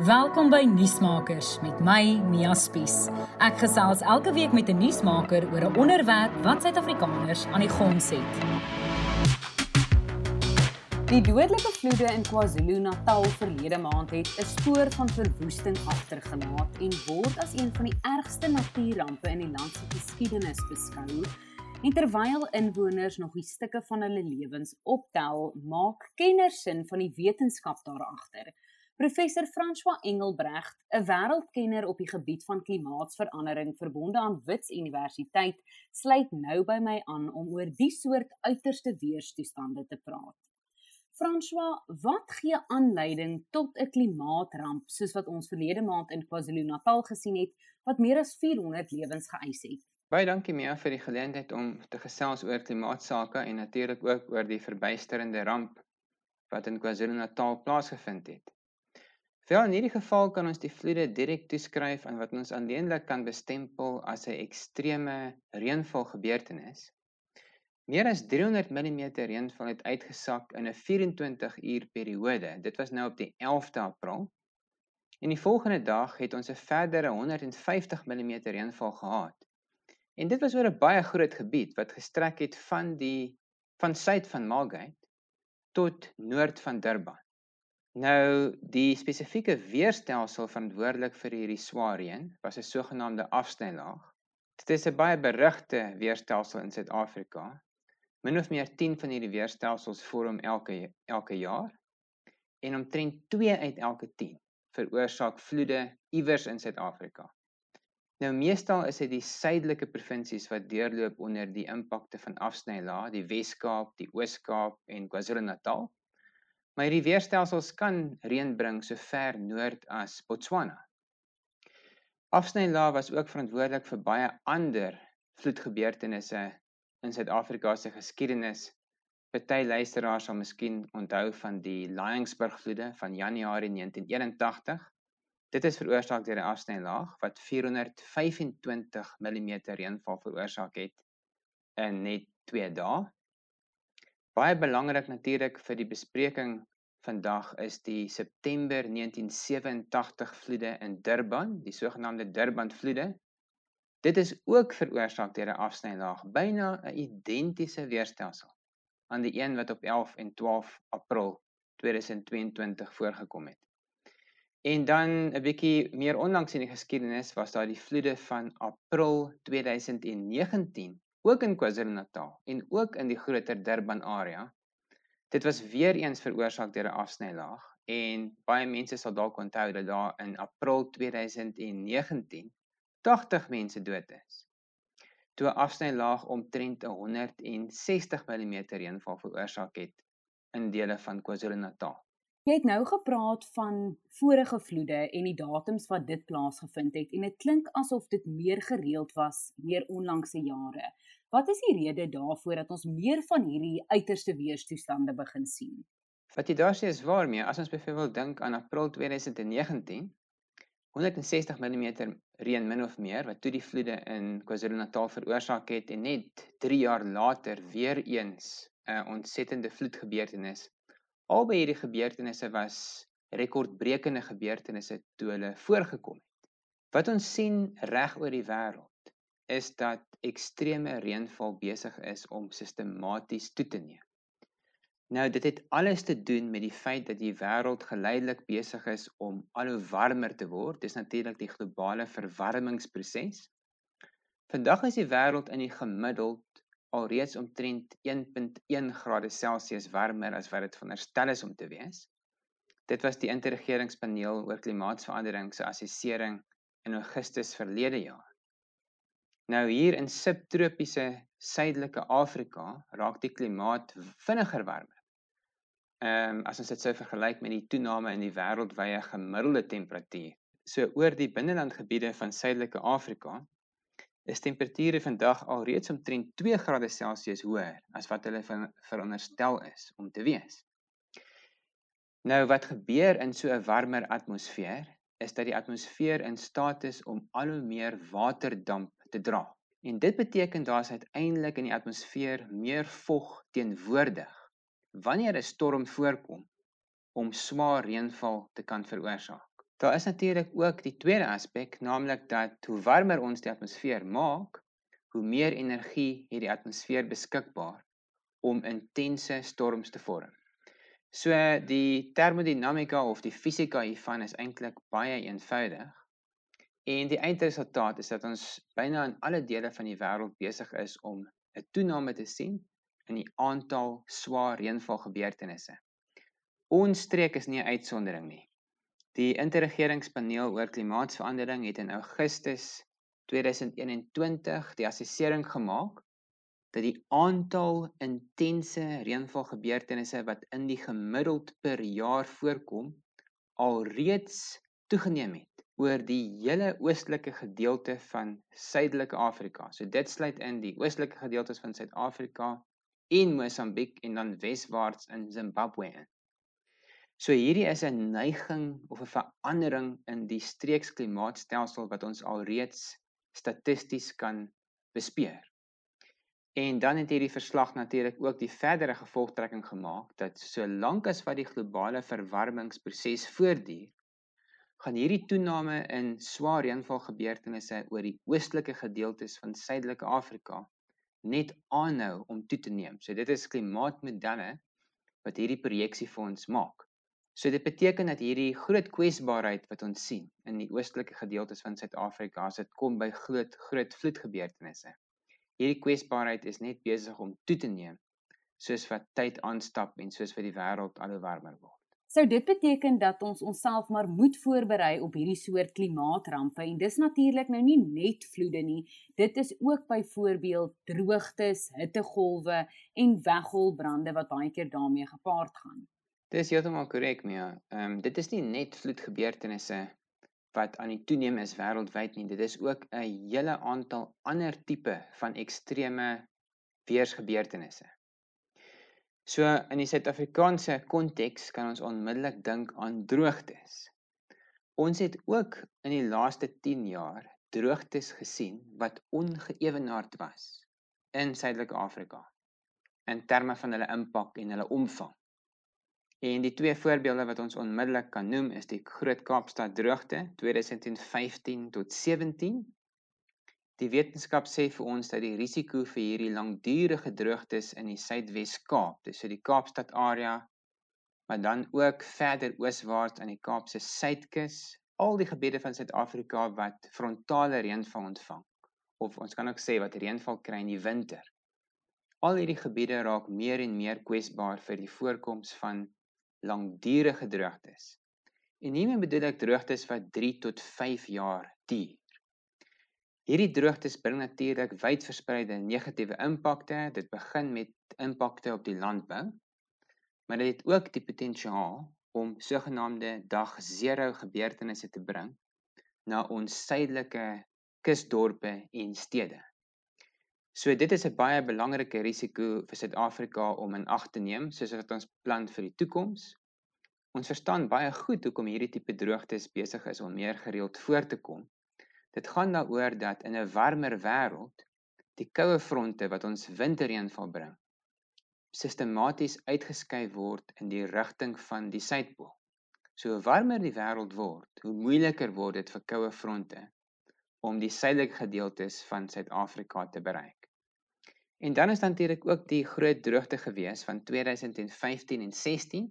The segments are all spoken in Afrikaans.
Welkom by Nuusmakers met my Mia Spies. Ek gesels elke week met 'n nuusmaker oor 'n onderwerp wat Suid-Afrikaners aan die gons het. Die dodelike vloede in KwaZulu-Natal verlede maand het 'n spoor van verwoesting agtergelaat en word as een van die ergste natuurrampe in die land se geskiedenis beskou. En terwyl inwoners nog die stukke van hulle lewens optel, maak kenners sin van die wetenskap daar agter. Professor François Engelbrecht, 'n wêreldkenner op die gebied van klimaatsverandering verbonde aan Wits Universiteit, sluit nou by my aan om oor die soort uiterste weerstoestande te praat. François, wat gee aanleiding tot 'n klimaatramp soos wat ons verlede maand in KwaZulu-Natal gesien het wat meer as 400 lewens geëis het? Baie dankie Mia vir die geleentheid om te gesels oor klimaatsake en natuurlik ook oor die verbuisterende ramp wat in KwaZulu-Natal plaasgevind het. Wel in hierdie geval kan ons die vloede direk toeskryf aan wat ons alleenlik kan bestempel as 'n ekstreme reënval gebeurtenis. Meer as 300 mm reënval het uitgesak in 'n 24 uur periode. Dit was nou op die 11de April. En die volgende dag het ons 'n verdere 150 mm reënval gehad. En dit was oor 'n baie groot gebied wat gestrek het van die van suid van Margate tot noord van Durban. Nou die spesifieke weerstelsel verantwoordelik vir hierdie swaar reën was 'n sogenaamde afsnylaag. Dit is 'n baie berugte weerstelsel in Suid-Afrika. Min of meer 10 van hierdie weerstelsels vorm elke elke jaar en omtrent 2 uit elke 10 veroorsaak vloede iewers in Suid-Afrika. Nou meestal is dit die suidelike provinsies wat deurloop onder die impakte van afsnylaag, die Wes-Kaap, die Oos-Kaap en KwaZulu-Natal. Maar hierdie weerstelsels kan reën bring so ver noord as Botswana. Afsnylaag was ook verantwoordelik vir baie ander vloedgebeurtenisse in Suid-Afrika se geskiedenis. Party luisteraars sal miskien onthou van die Laingsburg-vloede van Januarie 1981. Dit is veroorsaak deur 'n afsnylaag wat 425 mm reënval veroorsaak het in net 2 dae. Baie belangrik natuurlik vir die bespreking vandag is die September 1987 vloede in Durban, die sogenaamde Durban vloede. Dit is ook veroorsaak deur 'n afsnylaag, byna 'n identiese weerstelsel aan die een wat op 11 en 12 April 2022 voorgekom het. En dan 'n bietjie meer onlangs in die geskiedenis was daar die vloede van April 2019 ook in KwaZulu-Natal en ook in die groter Durban area. Dit was weer eens veroorsaak deur 'n afsnylaag en baie mense sal dalk onthou dat daar in April 2019 80 mense dood is. Toe 'n afsnylaag omtrent 160 mm reënval veroorsaak het in dele van KwaZulu-Natal. Jy het nou gepraat van vorige vloede en die datums wat dit plaasgevind het en dit klink asof dit meer gereeld was meer onlangse jare. Wat is die rede daarvoor dat ons meer van hierdie uiterste weerstoestande begin sien? Wat jy daar sê is waar mee. As ons byvoorbeeld dink aan April 2019, 160 mm reën min of meer wat toe die vloede in KwaZulu-Natal veroorsaak het en net 3 jaar later weer eens 'n uh, ontsettende vloedgebeurtenis Albei hierdie gebeurtenisse was rekordbrekende gebeurtenisse toe hulle voorgekom het. Wat ons sien reg oor die wêreld is dat ekstreme reënval besig is om sistematies toe te neem. Nou dit het alles te doen met die feit dat die wêreld geleidelik besig is om al hoe warmer te word. Dis natuurlik die globale verwarmingsproses. Vandag is die wêreld in die gemiddeld alreeds omtrent 1.1 grade Celsius warmer as wat dit veronderstel is om te wees. Dit was die interregeringspaneel oor klimaatsverandering se assessering in Augustus verlede jaar. Nou hier in subtropiese suidelike Afrika raak die klimaat vinniger warmer. Ehm um, as ons dit sou vergelyk met die toename in die wêreldwye gemiddelde temperatuur. So oor die binnelandgebiede van suidelike Afrika is temperature vandag alreeds omtrent 2 grade Celsius hoër as wat hulle veronderstel is om te wees. Nou wat gebeur in so 'n warmer atmosfeer is dat die atmosfeer in staat is om al hoe meer waterdamp te dra. En dit beteken daar's uiteindelik in die atmosfeer meer vog teenwoordig wanneer 'n storm voorkom om swaar reënval te kan veroorsaak. Daar is natuurlik ook die tweede aspek, naamlik dat hoe warmer ons die atmosfeer maak, hoe meer energie het die atmosfeer beskikbaar om intense storms te vorm. So die termodinamika of die fisika hiervan is eintlik baie eenvoudig. En die eindresultaat is dat ons byna in alle dele van die wêreld besig is om 'n toename te sien in die aantal swaar reënval gebeurtenisse. Ons streek is nie 'n uitsondering nie. Die interregeringspaneel oor klimaatsverandering het in Augustus 2021 die assessering gemaak dat die aantal intense reënvalgebeurtenisse wat in die gemiddeld per jaar voorkom alreeds toegeneem het oor die hele oostelike gedeelte van Suidelike Afrika. So dit sluit in die oostelike gedeeltes van Suid-Afrika en Mosambiek en dan weswaarts in Zimbabwe. So hierdie is 'n neiging of 'n verandering in die streeksklimaatstelsel wat ons alreeds statisties kan bespeur. En dan het hierdie verslag natuurlik ook die verdere gevolgtrekking gemaak dat solank as wat die globale verwarmingsproses voortduur, gaan hierdie toename in swaar reënvalgebeurtenisse oor die oostelike gedeeltes van Suidelike Afrika net aanhou om toe te neem. So dit is klimaatmodelle wat hierdie projeksie vir ons maak. So dit beteken dat hierdie groot kwesbaarheid wat ons sien in die oostelike gedeeltes van Suid-Afrika as dit kom by groot groot vloedgebeurtenisse hierdie kwesbaarheid is net besig om toe te neem soos wat tyd aanstap en soos wat die wêreld al hoe warmer word. Sou dit beteken dat ons onsself maar moet voorberei op hierdie soort klimaatrampe en dis natuurlik nou nie net vloede nie, dit is ook byvoorbeeld droogtes, hittegolwe en weggolbrande wat baie keer daarmee gepaard gaan. Dis heeltemal korrek, Mia. Ehm um, dit is nie net vloedgebeurtenisse wat aan die toeneem is wêreldwyd nie. Dit is ook 'n hele aantal ander tipe van ekstreme weersgebeurtenisse. So in die Suid-Afrikaanse konteks kan ons onmiddellik dink aan droogtes. Ons het ook in die laaste 10 jaar droogtes gesien wat ongeëwenaard was in Suidelike Afrika in terme van hulle impak en hulle omvang. En die twee voorbeelde wat ons onmiddellik kan noem is die Groot Kaapstad droogte 2015 tot 17. Die wetenskap sê vir ons dat die risiko vir hierdie langdurige droogtes in die Suidwes-Kaap, dis so die Kaapstad area, maar dan ook verder ooswaarts aan die Kaapse suidkus, al die gebiede van Suid-Afrika wat frontale reënval ontvang of ons kan ook sê wat reënval kry in die winter. Al hierdie gebiede raak meer en meer kwesbaar vir die voorkoms van langdurige droogtes. En hiermee bedoel ek droogtes wat 3 tot 5 jaar duur. Hierdie droogtes bring natuurlik wydverspreide negatiewe impakte. Dit begin met impakte op die landbou, maar dit het ook die potensiaal om sogenaamde dag 0 gebeurtenisse te bring na ons suidelike kusdorpe en stede. So dit is 'n baie belangrike risiko vir Suid-Afrika om in ag te neem soos wat ons plan vir die toekoms. Ons verstaan baie goed hoekom hierdie tipe droogtes besig is om meer gereeld voor te kom. Dit gaan daaroor dat in 'n warmer wêreld die koue fronte wat ons winterreënval bring sistematies uitgeskuif word in die rigting van die suidpool. So hoe warmer die wêreld word, hoe moeiliker word dit vir koue fronte om die suidelike gedeeltes van Suid-Afrika te bereik. En dan is natuurlik ook die groot droogte gewees van 2015 en 16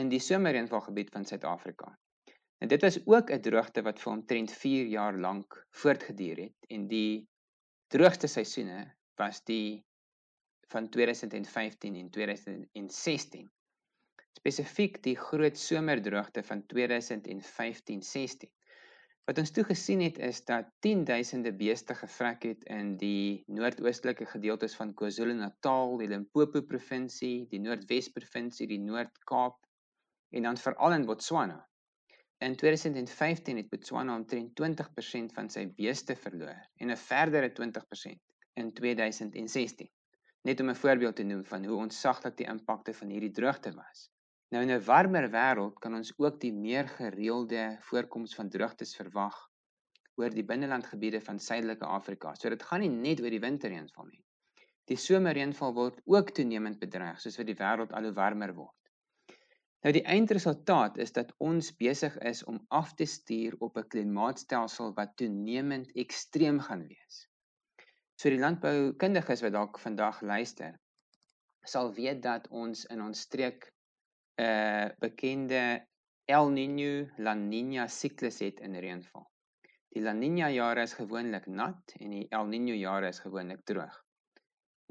in die somerreënvalgebied van Suid-Afrika. En dit was ook 'n droogte wat vir omtrent 4 jaar lank voortgeduur het en die droogste seisoene was die van 2015 en 2016. Spesifiek die groot somerdroogte van 2015-16. Wat ons toe gesien het is dat 10000de beeste gevrek het in die noordoostelike gedeeltes van KwaZulu-Natal, die Limpopo provinsie, die Noordwes provinsie, die Noord-Kaap en dan veral in Botswana. In 2015 het Botswana omtrent 20% van sy beeste verloor en 'n verdere 20% in 2016. Net om 'n voorbeeld te noem van hoe onsaglik die impakte van hierdie droogte was. Nou in 'n warmer wêreld kan ons ook die meer gereelde voorkoms van droogtes verwag oor die binnelandgebiede van Suidelike Afrika. So dit gaan nie net oor die winterreënval nie. Die somerreënval word ook toenemend bedreig soos wat die wêreld al hoe warmer word. Nou die eindresultaat is dat ons besig is om af te stuur op 'n klimaatstelsel wat toenemend ekstreem gaan wees. So die landboukundiges wat dalk vandag luister, sal weet dat ons in ons streek 'n uh, bekende El Niño La Niña siklus het in reënval. Die La Niña jare is gewoonlik nat en die El Niño jare is gewoonlik droog.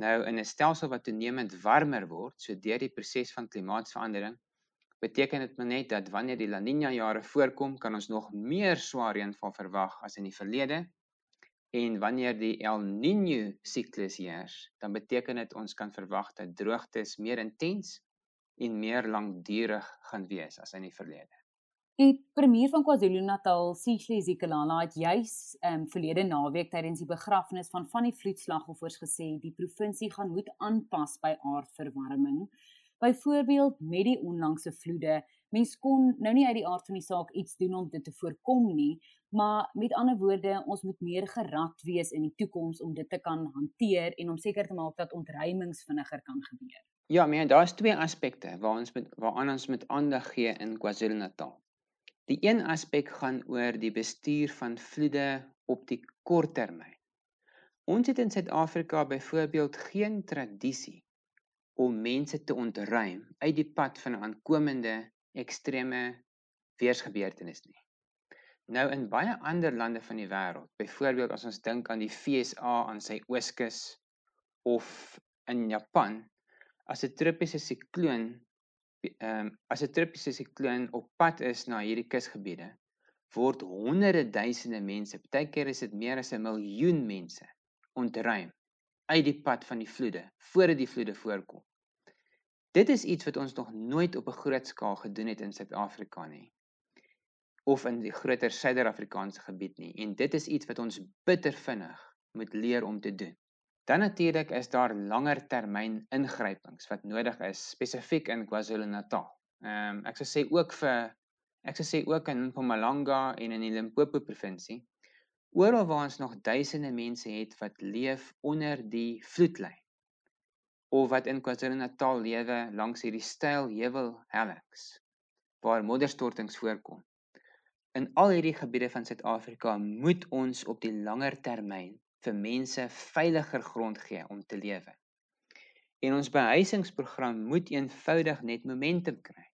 Nou in 'n stelsel wat toenemend warmer word, so deur die proses van klimaatsverandering, beteken dit net dat wanneer die La Niña jare voorkom, kan ons nog meer swaar reënval verwag as in die verlede. En wanneer die El Niño siklus heers, dan beteken dit ons kan verwag dat droogtes meer intens en meer lankdurig gaan wees as in die verlede. Die premier van KwaZulu-Natal, Sihle Zikalala, het juis um, verlede naweek tydens die begrafnis van van die vloedslagoffers gesê die provinsie gaan moet aanpas by aardverwarming. Byvoorbeeld met die onlangse vloede, mens kon nou nie uit die aard van die saak iets doen om dit te voorkom nie, maar met ander woorde, ons moet meer gerad wees in die toekoms om dit te kan hanteer en om seker te maak dat ontruimings vinniger kan gebeur. Ja, maar daar's twee aspekte waar ons met waaraan ons met aandag gee in KwaZulu-Natal. Die een aspek gaan oor die bestuur van vloede op die kort termyn. Ons het in Suid-Afrika byvoorbeeld geen tradisie om mense te ontruim uit die pad van aankomende ekstreme weersgebeurtenis nie. Nou in baie ander lande van die wêreld, byvoorbeeld as ons dink aan die FSA aan sy ooskus of in Japan, as 'n tropiese sikloon ehm um, as 'n tropiese sikloon op pad is na hierdie kusgebiede, word honderde duisende mense, baie keer is dit meer as 'n miljoen mense ontruim uit die pad van die vloede voordat die vloede voorkom. Dit is iets wat ons nog nooit op 'n groot skaal gedoen het in Suid-Afrika nie of in die groter Suider-Afrikaanse gebied nie en dit is iets wat ons bitter vinnig moet leer om te doen. Dan natuurlik is daar langer termyn ingrypings wat nodig is spesifiek in KwaZulu-Natal. Ehm um, ek sou sê ook vir ek sou sê ook in Mpumalanga en in die Limpopo provinsie. Oral waar ons nog duisende mense het wat leef onder die vloedlyn of wat in KwaZulu-Natal lewe langs hierdie steil heuwel helliks waar modderstortings voorkom. In al hierdie gebiede van Suid-Afrika moet ons op die langer termyn vir mense veiliger grond gee om te lewe. En ons behuisingsprogram moet eenvoudig net momentum kry.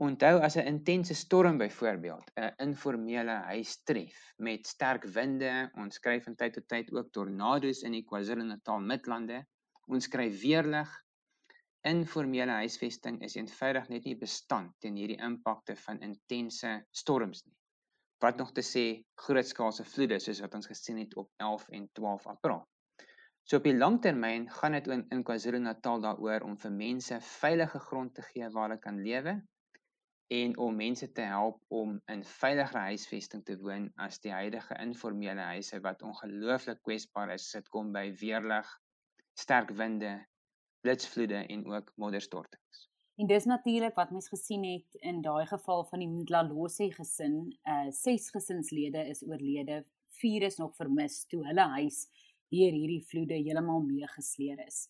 Onthou as 'n intense storm byvoorbeeld 'n informele huis tref met sterk winde, ons skryf van tyd tot tyd ook tornado's in die KwaZulu-Natal Midlande Ons kry weerlig. Informele huisvesting is eenvoudig net nie bestand teen hierdie impakte van intense storms nie. Wat nog te sê grootskaalse vloede soos wat ons gesien het op 11 en 12 April. So op die langtermyn gaan dit in, in KwaZulu-Natal daaroor om vir mense veilige grond te gee waar hulle kan lewe en om mense te help om in veiligere huisvesting te woon as die huidige informele huise wat ongelooflik kwesbaar is sit kom by weerlig sterk winde, blitsvloede en ook modderstortings. En dis natuurlik wat mens gesien het in daai geval van die Mdlalose gesin, uh ses gesinslede is oorlede, vier is nog vermis toe hulle huis deur hierdie vloede heeltemal meegesleer is.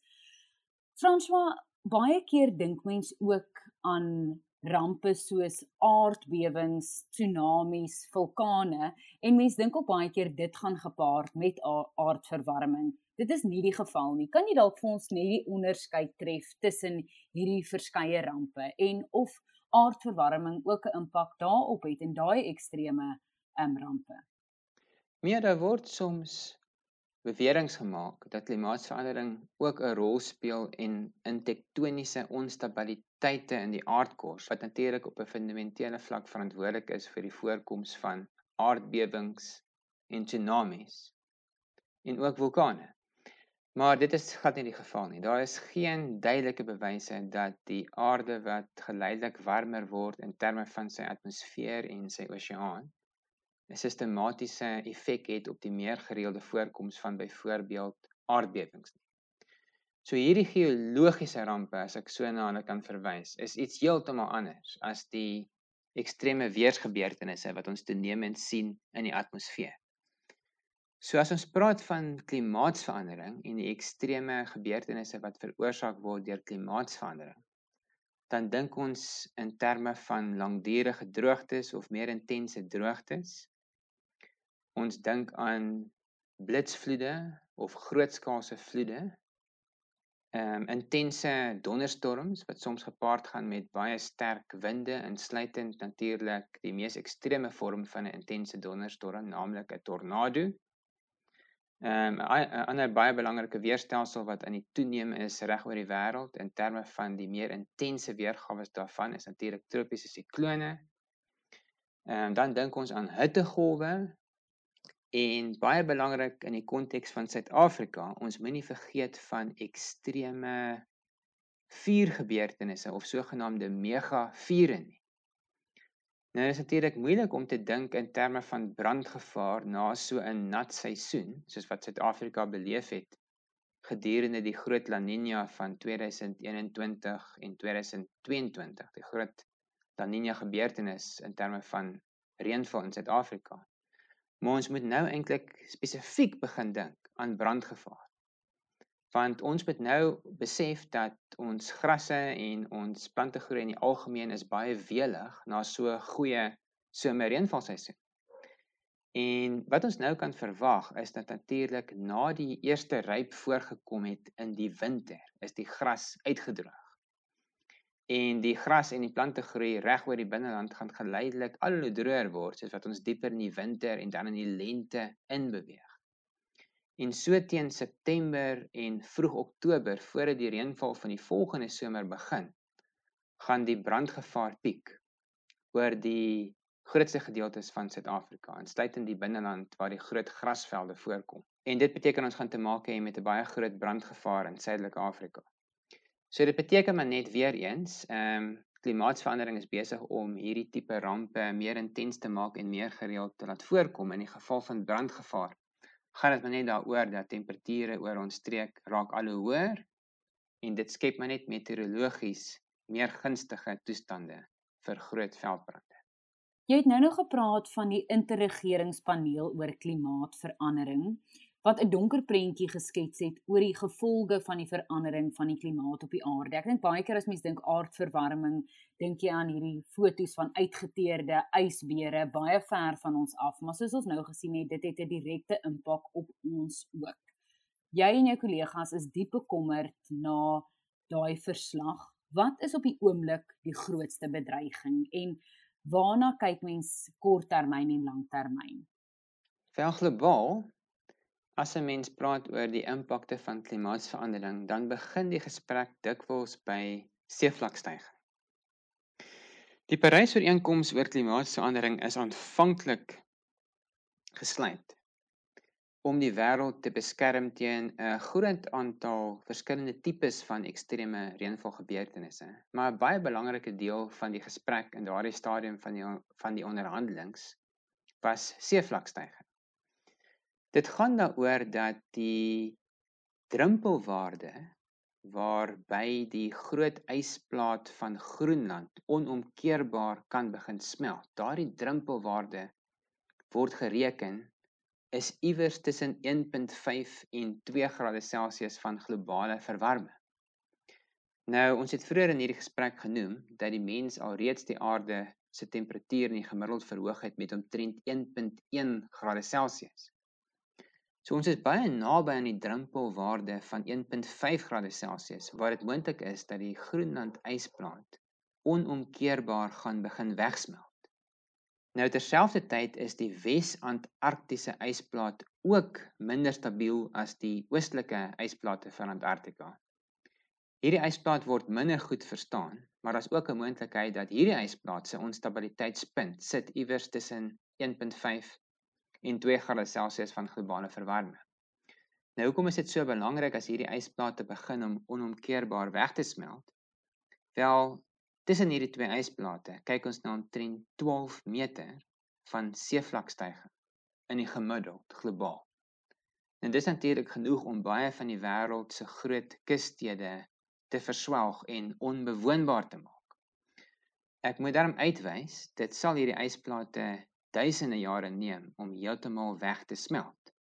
François, baie keer dink mens ook aan rampe soos aardbewings, tsunamies, vulkane en mens dink ook baie keer dit gaan gepaard met aardverwarming. Dit is nie die geval nie. Kan jy dalk vir ons net die onderskeid tref tussen hierdie verskeie rampe en of aardverwarming ook 'n impak daarop het en daai ekstreme um, rampe? Meer daar word soms beweringe gemaak dat klimaatsverandering ook 'n rol speel en in tektoniese onstabiliteite in die aardkors wat natuurlik op 'n fundamentele vlak verantwoordelik is vir die voorkoms van aardbewings en tsunamies en ook vulkane. Maar dit is glad nie die geval nie. Daar is geen duidelike bewyse dat die aarde wat geleidelik warmer word in terme van sy atmosfeer en sy oseaan 'n sistematiese effek het op die meer gereelde voorkoms van byvoorbeeld aardbewings nie. So hierdie geologiese rampe, as ek so na hulle kan verwys, is iets heeltemal anders as die ekstreme weersgebeurtenisse wat ons toenemend sien in die atmosfeer. So as ons praat van klimaatsverandering en die ekstreme gebeurtenisse wat veroorsaak word deur klimaatsverandering, dan dink ons in terme van langdurige droogtes of meer intense droogtes. Ons dink aan blitsvloede of grootskaalse vloede. Ehm um, intense donderstorms wat soms gepaard gaan met baie sterk winde, insluitend natuurlik die mees ekstreme vorm van 'n intense donderstorm, naamlik 'n tornado. Ehm um, 'n ander baie belangrike weerstelsel wat aan die toeneem is reg oor die wêreld in terme van die meer intense weergawe daarvan is natuurlik tropiese siklone. Ehm um, dan dink ons aan hittegolwe en baie belangrik in die konteks van Suid-Afrika, ons moenie vergeet van ekstreme vuurgebeurtenisse of sogenaamde mega vure nie. Nou is natuurlik moeilik om te dink in terme van brandgevaar na so 'n nat seisoen soos wat Suid-Afrika beleef het gedurende die groot La Niña van 2021 en 2022, die groot La Niña gebeurtenis in terme van reënval in Suid-Afrika. Maar ons moet nou eintlik spesifiek begin dink aan brandgevaar want ons moet nou besef dat ons grasse en ons plantegroei in die algemeen is baie welig na so goeie somerreënvalseisoen. En wat ons nou kan verwag is dat natuurlik na die eerste ryp voorgekom het in die winter, is die gras uitgedroog. En die gras en die plantegroei reg oor die binneland gaan geleidelik al hoe droër word soos wat ons dieper in die winter en dan in die lente inbeweeg. En so teen September en vroeg Oktober voordat die reënval van die volgende somer begin, gaan die brandgevaar piek oor die grootste gedeeltes van Suid-Afrika, insluitend die binneland waar die groot grasvelde voorkom. En dit beteken ons gaan te maak hê met 'n baie groot brandgevaar in Suidelike Afrika. So dit beteken maar net weer eens, ehm um, klimaatsverandering is besig om hierdie tipe rampe meer intens te maak en meer gereeld te laat voorkom in die geval van brandgevaar gaan dit maar net daaroor dat temperature oor ons streek raak al hoe hoër en dit skep maar net meteorologies meer gunstige toestande vir groot veldbrande. Jy het nou nog gepraat van die interregeringspaneel oor klimaatsverandering wat 'n donker prentjie geskets het oor die gevolge van die verandering van die klimaat op die aarde. Ek dink baie keer as mens dink aardverwarming, dink jy aan hierdie foto's van uitgeteerde ysbere baie ver van ons af, maar soos ons nou gesien het, dit het 'n direkte impak op ons ook. Jy en jou kollegas is diep bekommerd na daai verslag. Wat is op die oomblik die grootste bedreiging en waarna kyk mens korttermyn en langtermyn? Vir globaal As 'n mens praat oor die impakte van klimaatsverandering, dan begin die gesprek dikwels by seevlakstyging. Die Parys-ooreenkoms oor klimaatsverandering is aanvanklik gesluit om die wêreld te beskerm teen 'n groot aantal verskillende tipes van ekstreme reënvalgebeurtenisse. Maar 'n baie belangrike deel van die gesprek in daardie stadium van die van die onderhandelings was seevlakstyging. Dit gaan daaroor dat die drempelwaarde waarby die groot ysplaat van Groenland onomkeerbaar kan begin smelt. Daardie drempelwaarde word gereken is iewers tussen 1.5 en 2 grade Celsius van globale verwarming. Nou, ons het vroeër in hierdie gesprek genoem dat die mens alreeds die aarde se temperatuur in die gemiddeld verhoog het met omtrent 1.1 grade Celsius. So ons is baie naby aan die drempelwaarde van 1.5 grade Celsius waar dit moontlik is dat die Groenland ysplaat onomkeerbaar gaan begin wegsmelt. Nou terselfdertyd is die Wes-Antarktiese ysplaat ook minder stabiel as die oostelike ysplate van Antarktika. Hierdie ysplaat word minder goed verstaan, maar daar's ook 'n moontlikheid dat hierdie ysplaat se onstabiliteitspunt sit iewers tussen 1.5 en 2 grade Celsius van globale verwarming. Nou hoekom is dit so belangrik as hierdie ysplate begin om onomkeerbaar weg te smelt? Wel, tussen hierdie twee ysplate kyk ons na omtrent 12 meter van seevlakstyging in die gemiddeld globaal. En dit is natuurlik genoeg om baie van die wêreld se groot kusstede te verswelg en onbewoonbaar te maak. Ek moet daarom uitwys, dit sal hierdie ysplate duisende jare neem om heeltemal weg te smelt.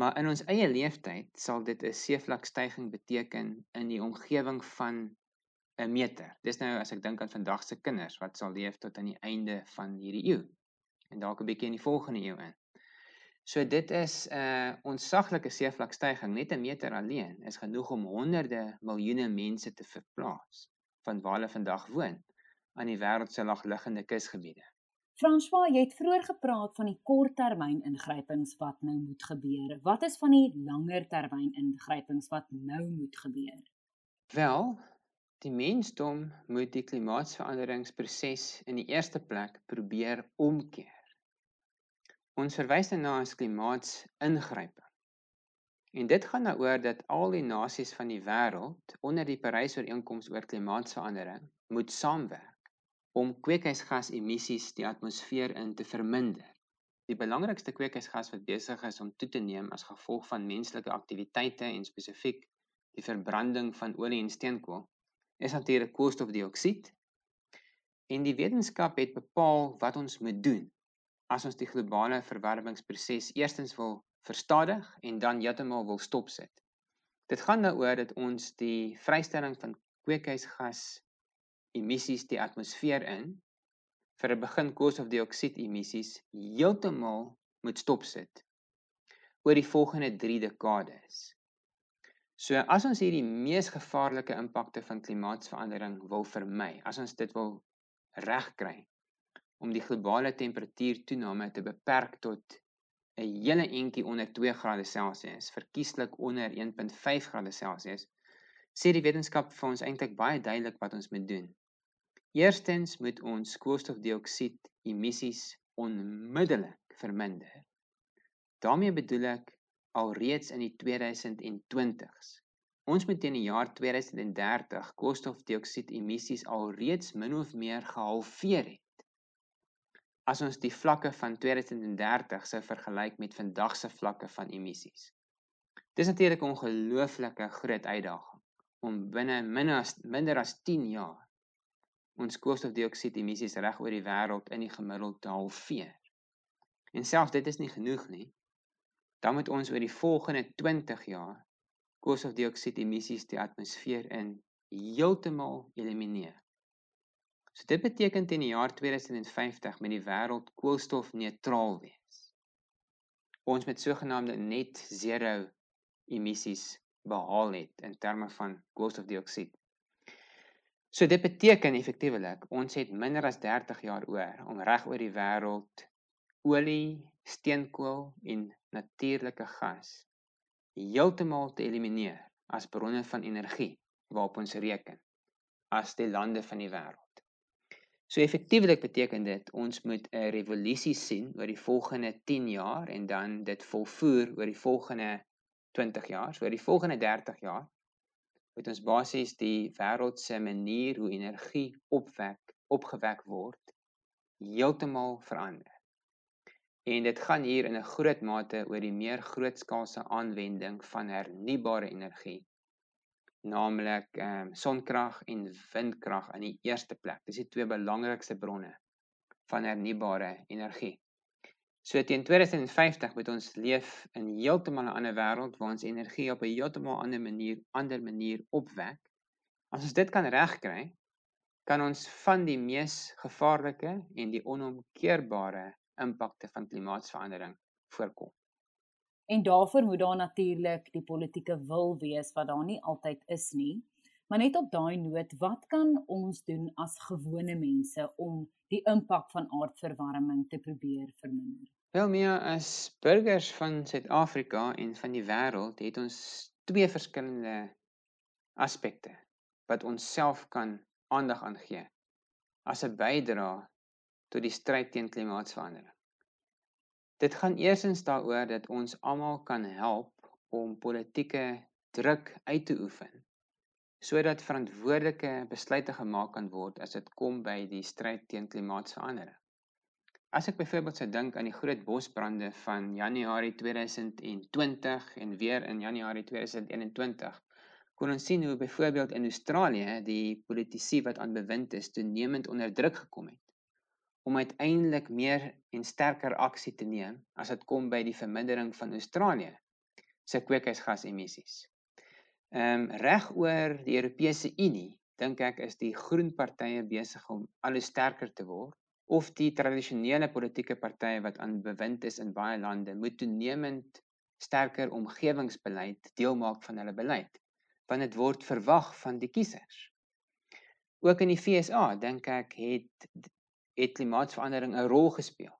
Maar in ons eie leeftyd sal dit 'n seevlakstygings beteken in die omgewing van 'n meter. Dis nou as ek dink aan vandag se kinders wat sal leef tot aan die einde van hierdie eeu en dalk 'n bietjie in die volgende eeu in. So dit is 'n uh, onsaglike seevlakstygging. Net 'n meter alleen is genoeg om honderde miljoene mense te verplaas van waar hulle vandag woon aan die wêreld se laagliggende kusgebiede. François, jy het vroeër gepraat van die korttermyn ingrypings wat nou moet gebeur. Wat is van die langer termyn ingrypings wat nou moet gebeur? Wel, die mensdom moet die klimaatsveranderingsproses in die eerste plek probeer omkeer. Ons verwys dan na as klimaatsingryping. En dit gaan daaroor dat al die nasies van die wêreld onder die Parys-ooreenkoms oor klimaatsverandering moet saamwerk om kweekhuisgasemissies die atmosfeer in te verminder. Die belangrikste kweekhuisgas wat besig is om toe te neem as gevolg van menslike aktiwiteite en spesifiek die verbranding van olie en steenkool, is natuurlik koolstofdioksied. En die wetenskap het bepaal wat ons moet doen as ons die globale verwarmingsproses eerstens wil verstadig en dan heeltemal wil stopsit. Dit gaan daaroor dat ons die vrystelling van kweekhuisgas emissies die atmosfeer in vir 'n begin koolstofdioksied emissies heeltemal moet stopsit oor die volgende 3 dekades. So as ons hierdie mees gevaarlike impakte van klimaatsverandering wil vermy, as ons dit wil regkry om die globale temperatuurtoename te beperk tot 'n hele entjie onder 2 grade Celsius, verkieslik onder 1.5 grade Celsius, sê die wetenskap vir ons eintlik baie duidelik wat ons moet doen. Eerstens moet ons koolstofdioksied emissies onmiddellik verminder. daarmee bedoel ek alreeds in die 2020s. Ons moet teen die jaar 2030 koolstofdioksied emissies alreeds min of meer gehalveer het. As ons die vlakke van 2030 sou vergelyk met vandag se vlakke van emissies. Dis natuurlik 'n ongelooflike groot uitdaging om binne minder as minder as 10 jaar ons koolstofdioksied emissies reg oor die wêreld in die gemiddeld te halveer. En selfs dit is nie genoeg nie. Dan moet ons oor die volgende 20 jaar koolstofdioksied emissies die atmosfeer in heeltemal elimineer. So dit beteken teen die jaar 2050 met die wêreld koolstofneutraal wees. Ons met sogenaamde net zero emissies behaal het in terme van koolstofdioksied. So dit beteken effektiewelik ons het minder as 30 jaar oor om reg oor die wêreld olie, steenkool en natuurlike gas heeltemal te elimineer as bronne van energie waarop ons reken as die lande van die wêreld. So effektiewelik beteken dit ons moet 'n revolusie sien oor die volgende 10 jaar en dan dit volvoer oor die volgende 20 jaar, so oor die volgende 30 jaar moet ons basies die wêreld se manier hoe energie opwek opgewek word heeltemal verander. En dit gaan hier in 'n groot mate oor die meer grootskaalse aanwending van hernubare energie, naamlik ehm um, sonkrag en windkrag aan die eerste plek. Dis die twee belangrikste bronne van hernubare energie. So teen 2050 moet ons leef in heeltemal 'n ander wêreld waar ons energie op 'n heeltemal ander manier ander manier opwek. As ons dit kan regkry, kan ons van die mees gevaarlike en die onomkeerbare impakte van klimaatsverandering voorkom. En daarvoor moet daar natuurlik die politieke wil wees wat daar nie altyd is nie. Maar net op daai noot, wat kan ons doen as gewone mense om die impak van aardverwarming te probeer verminder? Wel meer as burgers van Suid-Afrika en van die wêreld het ons twee verskillende aspekte wat ons self kan aandag aan gee as 'n bydrae tot die stryd teen klimaatsverandering. Dit gaan eersins daaroor dat ons almal kan help om politieke druk uit te oefen sodat verantwoordelike besluite gemaak kan word as dit kom by die stryd teen klimaatsverandering. As ek byvoorbeeld sou dink aan die groot bosbrande van Januarie 2020 en weer in Januarie 2021, kon ons sien hoe byvoorbeeld in Australië die politici wat aan bewind is toenemend onder druk gekom het om uiteindelik meer en sterker aksie te neem as dit kom by die vermindering van Australië se kweekhuisgasemissies. Ehm um, reg oor die Europese Unie dink ek is die groen partye besig om al sterker te word of die tradisionele politieke partye wat aan bewind is in baie lande moet toenemend sterker omgewingsbeleid deel maak van hulle beleid want dit word verwag van die kiesers. Ook in die FSA dink ek het het klimaatsverandering 'n rol gespeel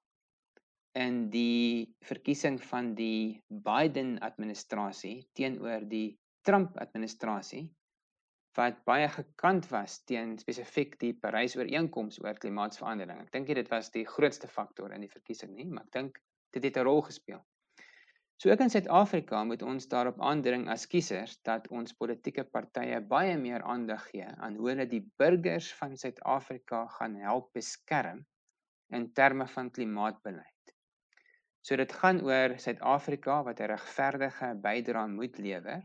in die verkiesing van die Biden administrasie teenoor die Trump administrasie wat baie gekant was teen spesifiek die Parys-ooreenkoms oor klimaatsverandering. Ek dink dit was die grootste faktor in die verkiesing nie, maar ek dink dit het 'n rol gespeel. So ook in Suid-Afrika moet ons daarop aandring as kiesers dat ons politieke partye baie meer aandag gee aan hoe hulle die burgers van Suid-Afrika gaan help beskerm in terme van klimaatbeleid. So dit gaan oor Suid-Afrika wat 'n regverdige bydrae moet lewer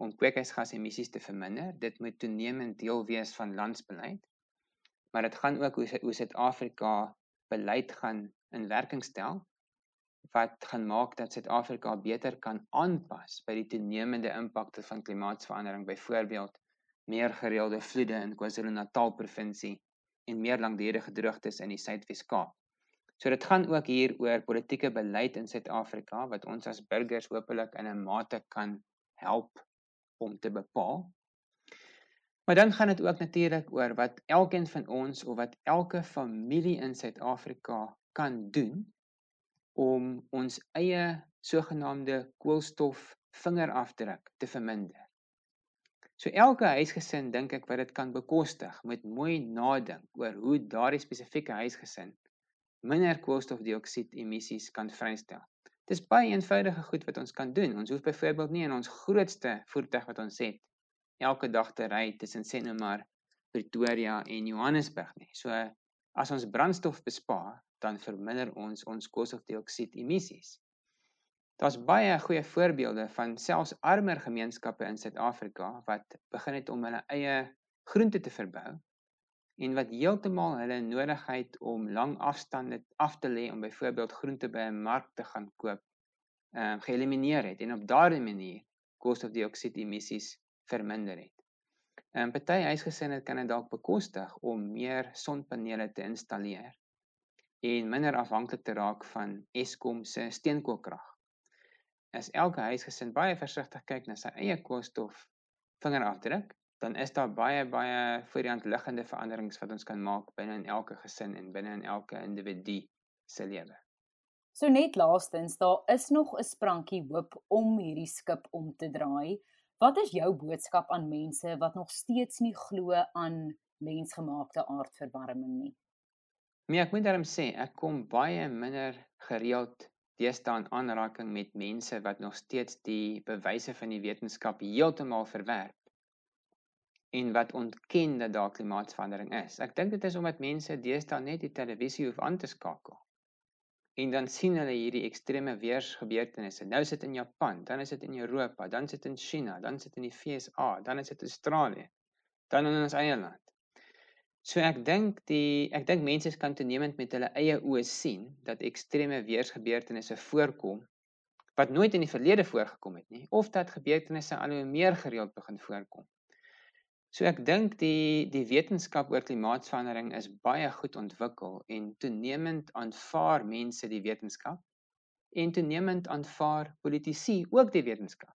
om kweekhuisgasemissies te verminder. Dit moet toenemend deel wees van landsbeleid. Maar dit gaan ook hoe Suid-Afrika beleid gaan in werking stel wat gaan maak dat Suid-Afrika beter kan aanpas by die toenemende impakte van klimaatsverandering, byvoorbeeld meer gereelde vloede in KwaZulu-Natal provinsie en meer langdurige droogtes in die Suidwes-Kaap. So dit gaan ook hier oor politieke beleid in Suid-Afrika wat ons as burgers hopelik in 'n mate kan help om te bepaal. Maar dan gaan dit ook natuurlik oor wat elkeen van ons of wat elke familie in Suid-Afrika kan doen om ons eie sogenaamde koolstof vingerafdruk te verminder. So elke huisgesin dink ek wat dit kan bekostig, moet mooi nadink oor hoe daardie spesifieke huisgesin minder koolstofdioksied emissies kan vrystel. Dis baie eenvoudige goed wat ons kan doen. Ons hoef byvoorbeeld nie in ons grootste voertuig wat ons het elke dag te ry tussen sê nou maar Pretoria en Johannesburg nie. So as ons brandstof bespaar, dan verminder ons ons koolstofdioksied emissies. Daar's baie goeie voorbeelde van selfs armer gemeenskappe in Suid-Afrika wat begin het om hulle eie groente te verbou en wat heeltemal hulle nodigheid om lang afstande af te lê om byvoorbeeld groente by 'n mark te gaan koop, ehm uh, geëlimineer het en op daardie manier koolstofdioksied emissies verminder het. Ehm, party huisgesinne kan dit dalk bekostig om meer sonpanele te installeer en minder afhanklik te raak van Eskom se steenkoolkrag. As elke huisgesin baie versigtig kyk na sy eie koolstof vingerafdruk, dan is daar baie baie voor die hand liggende veranderings wat ons kan maak binne in elke gesin en binne in elke individu se lewe. So net laastens, daar is nog 'n sprankie hoop om hierdie skip om te draai. Wat is jou boodskap aan mense wat nog steeds nie glo aan mensgemaakte aardverwarming nie? Nee, ek moet daarom sê, ek kom baie minder gereeld deesdae in aanraking met mense wat nog steeds die bewyse van die wetenskap heeltemal verwerp en wat ontken dat daar klimaatsverandering is. Ek dink dit is omdat mense deesdae net die televisie hoef aan te skakel. En dan sien hulle hierdie ekstreme weersgebeurtenisse. Nou sit in Japan, dan is dit in Europa, dan sit in China, dan sit in die FSA, dan is dit Australië, dan in ons eie land. So ek dink die ek dink mense kan toenemend met hulle eie oë sien dat ekstreme weersgebeurtenisse voorkom wat nooit in die verlede voorgekom het nie of dat gebeurtenisse al hoe meer gereeld begin voorkom. So ek dink die die wetenskap oor klimaatsverandering is baie goed ontwikkel en toenemend aanvaar mense die wetenskap en toenemend aanvaar politici ook die wetenskap.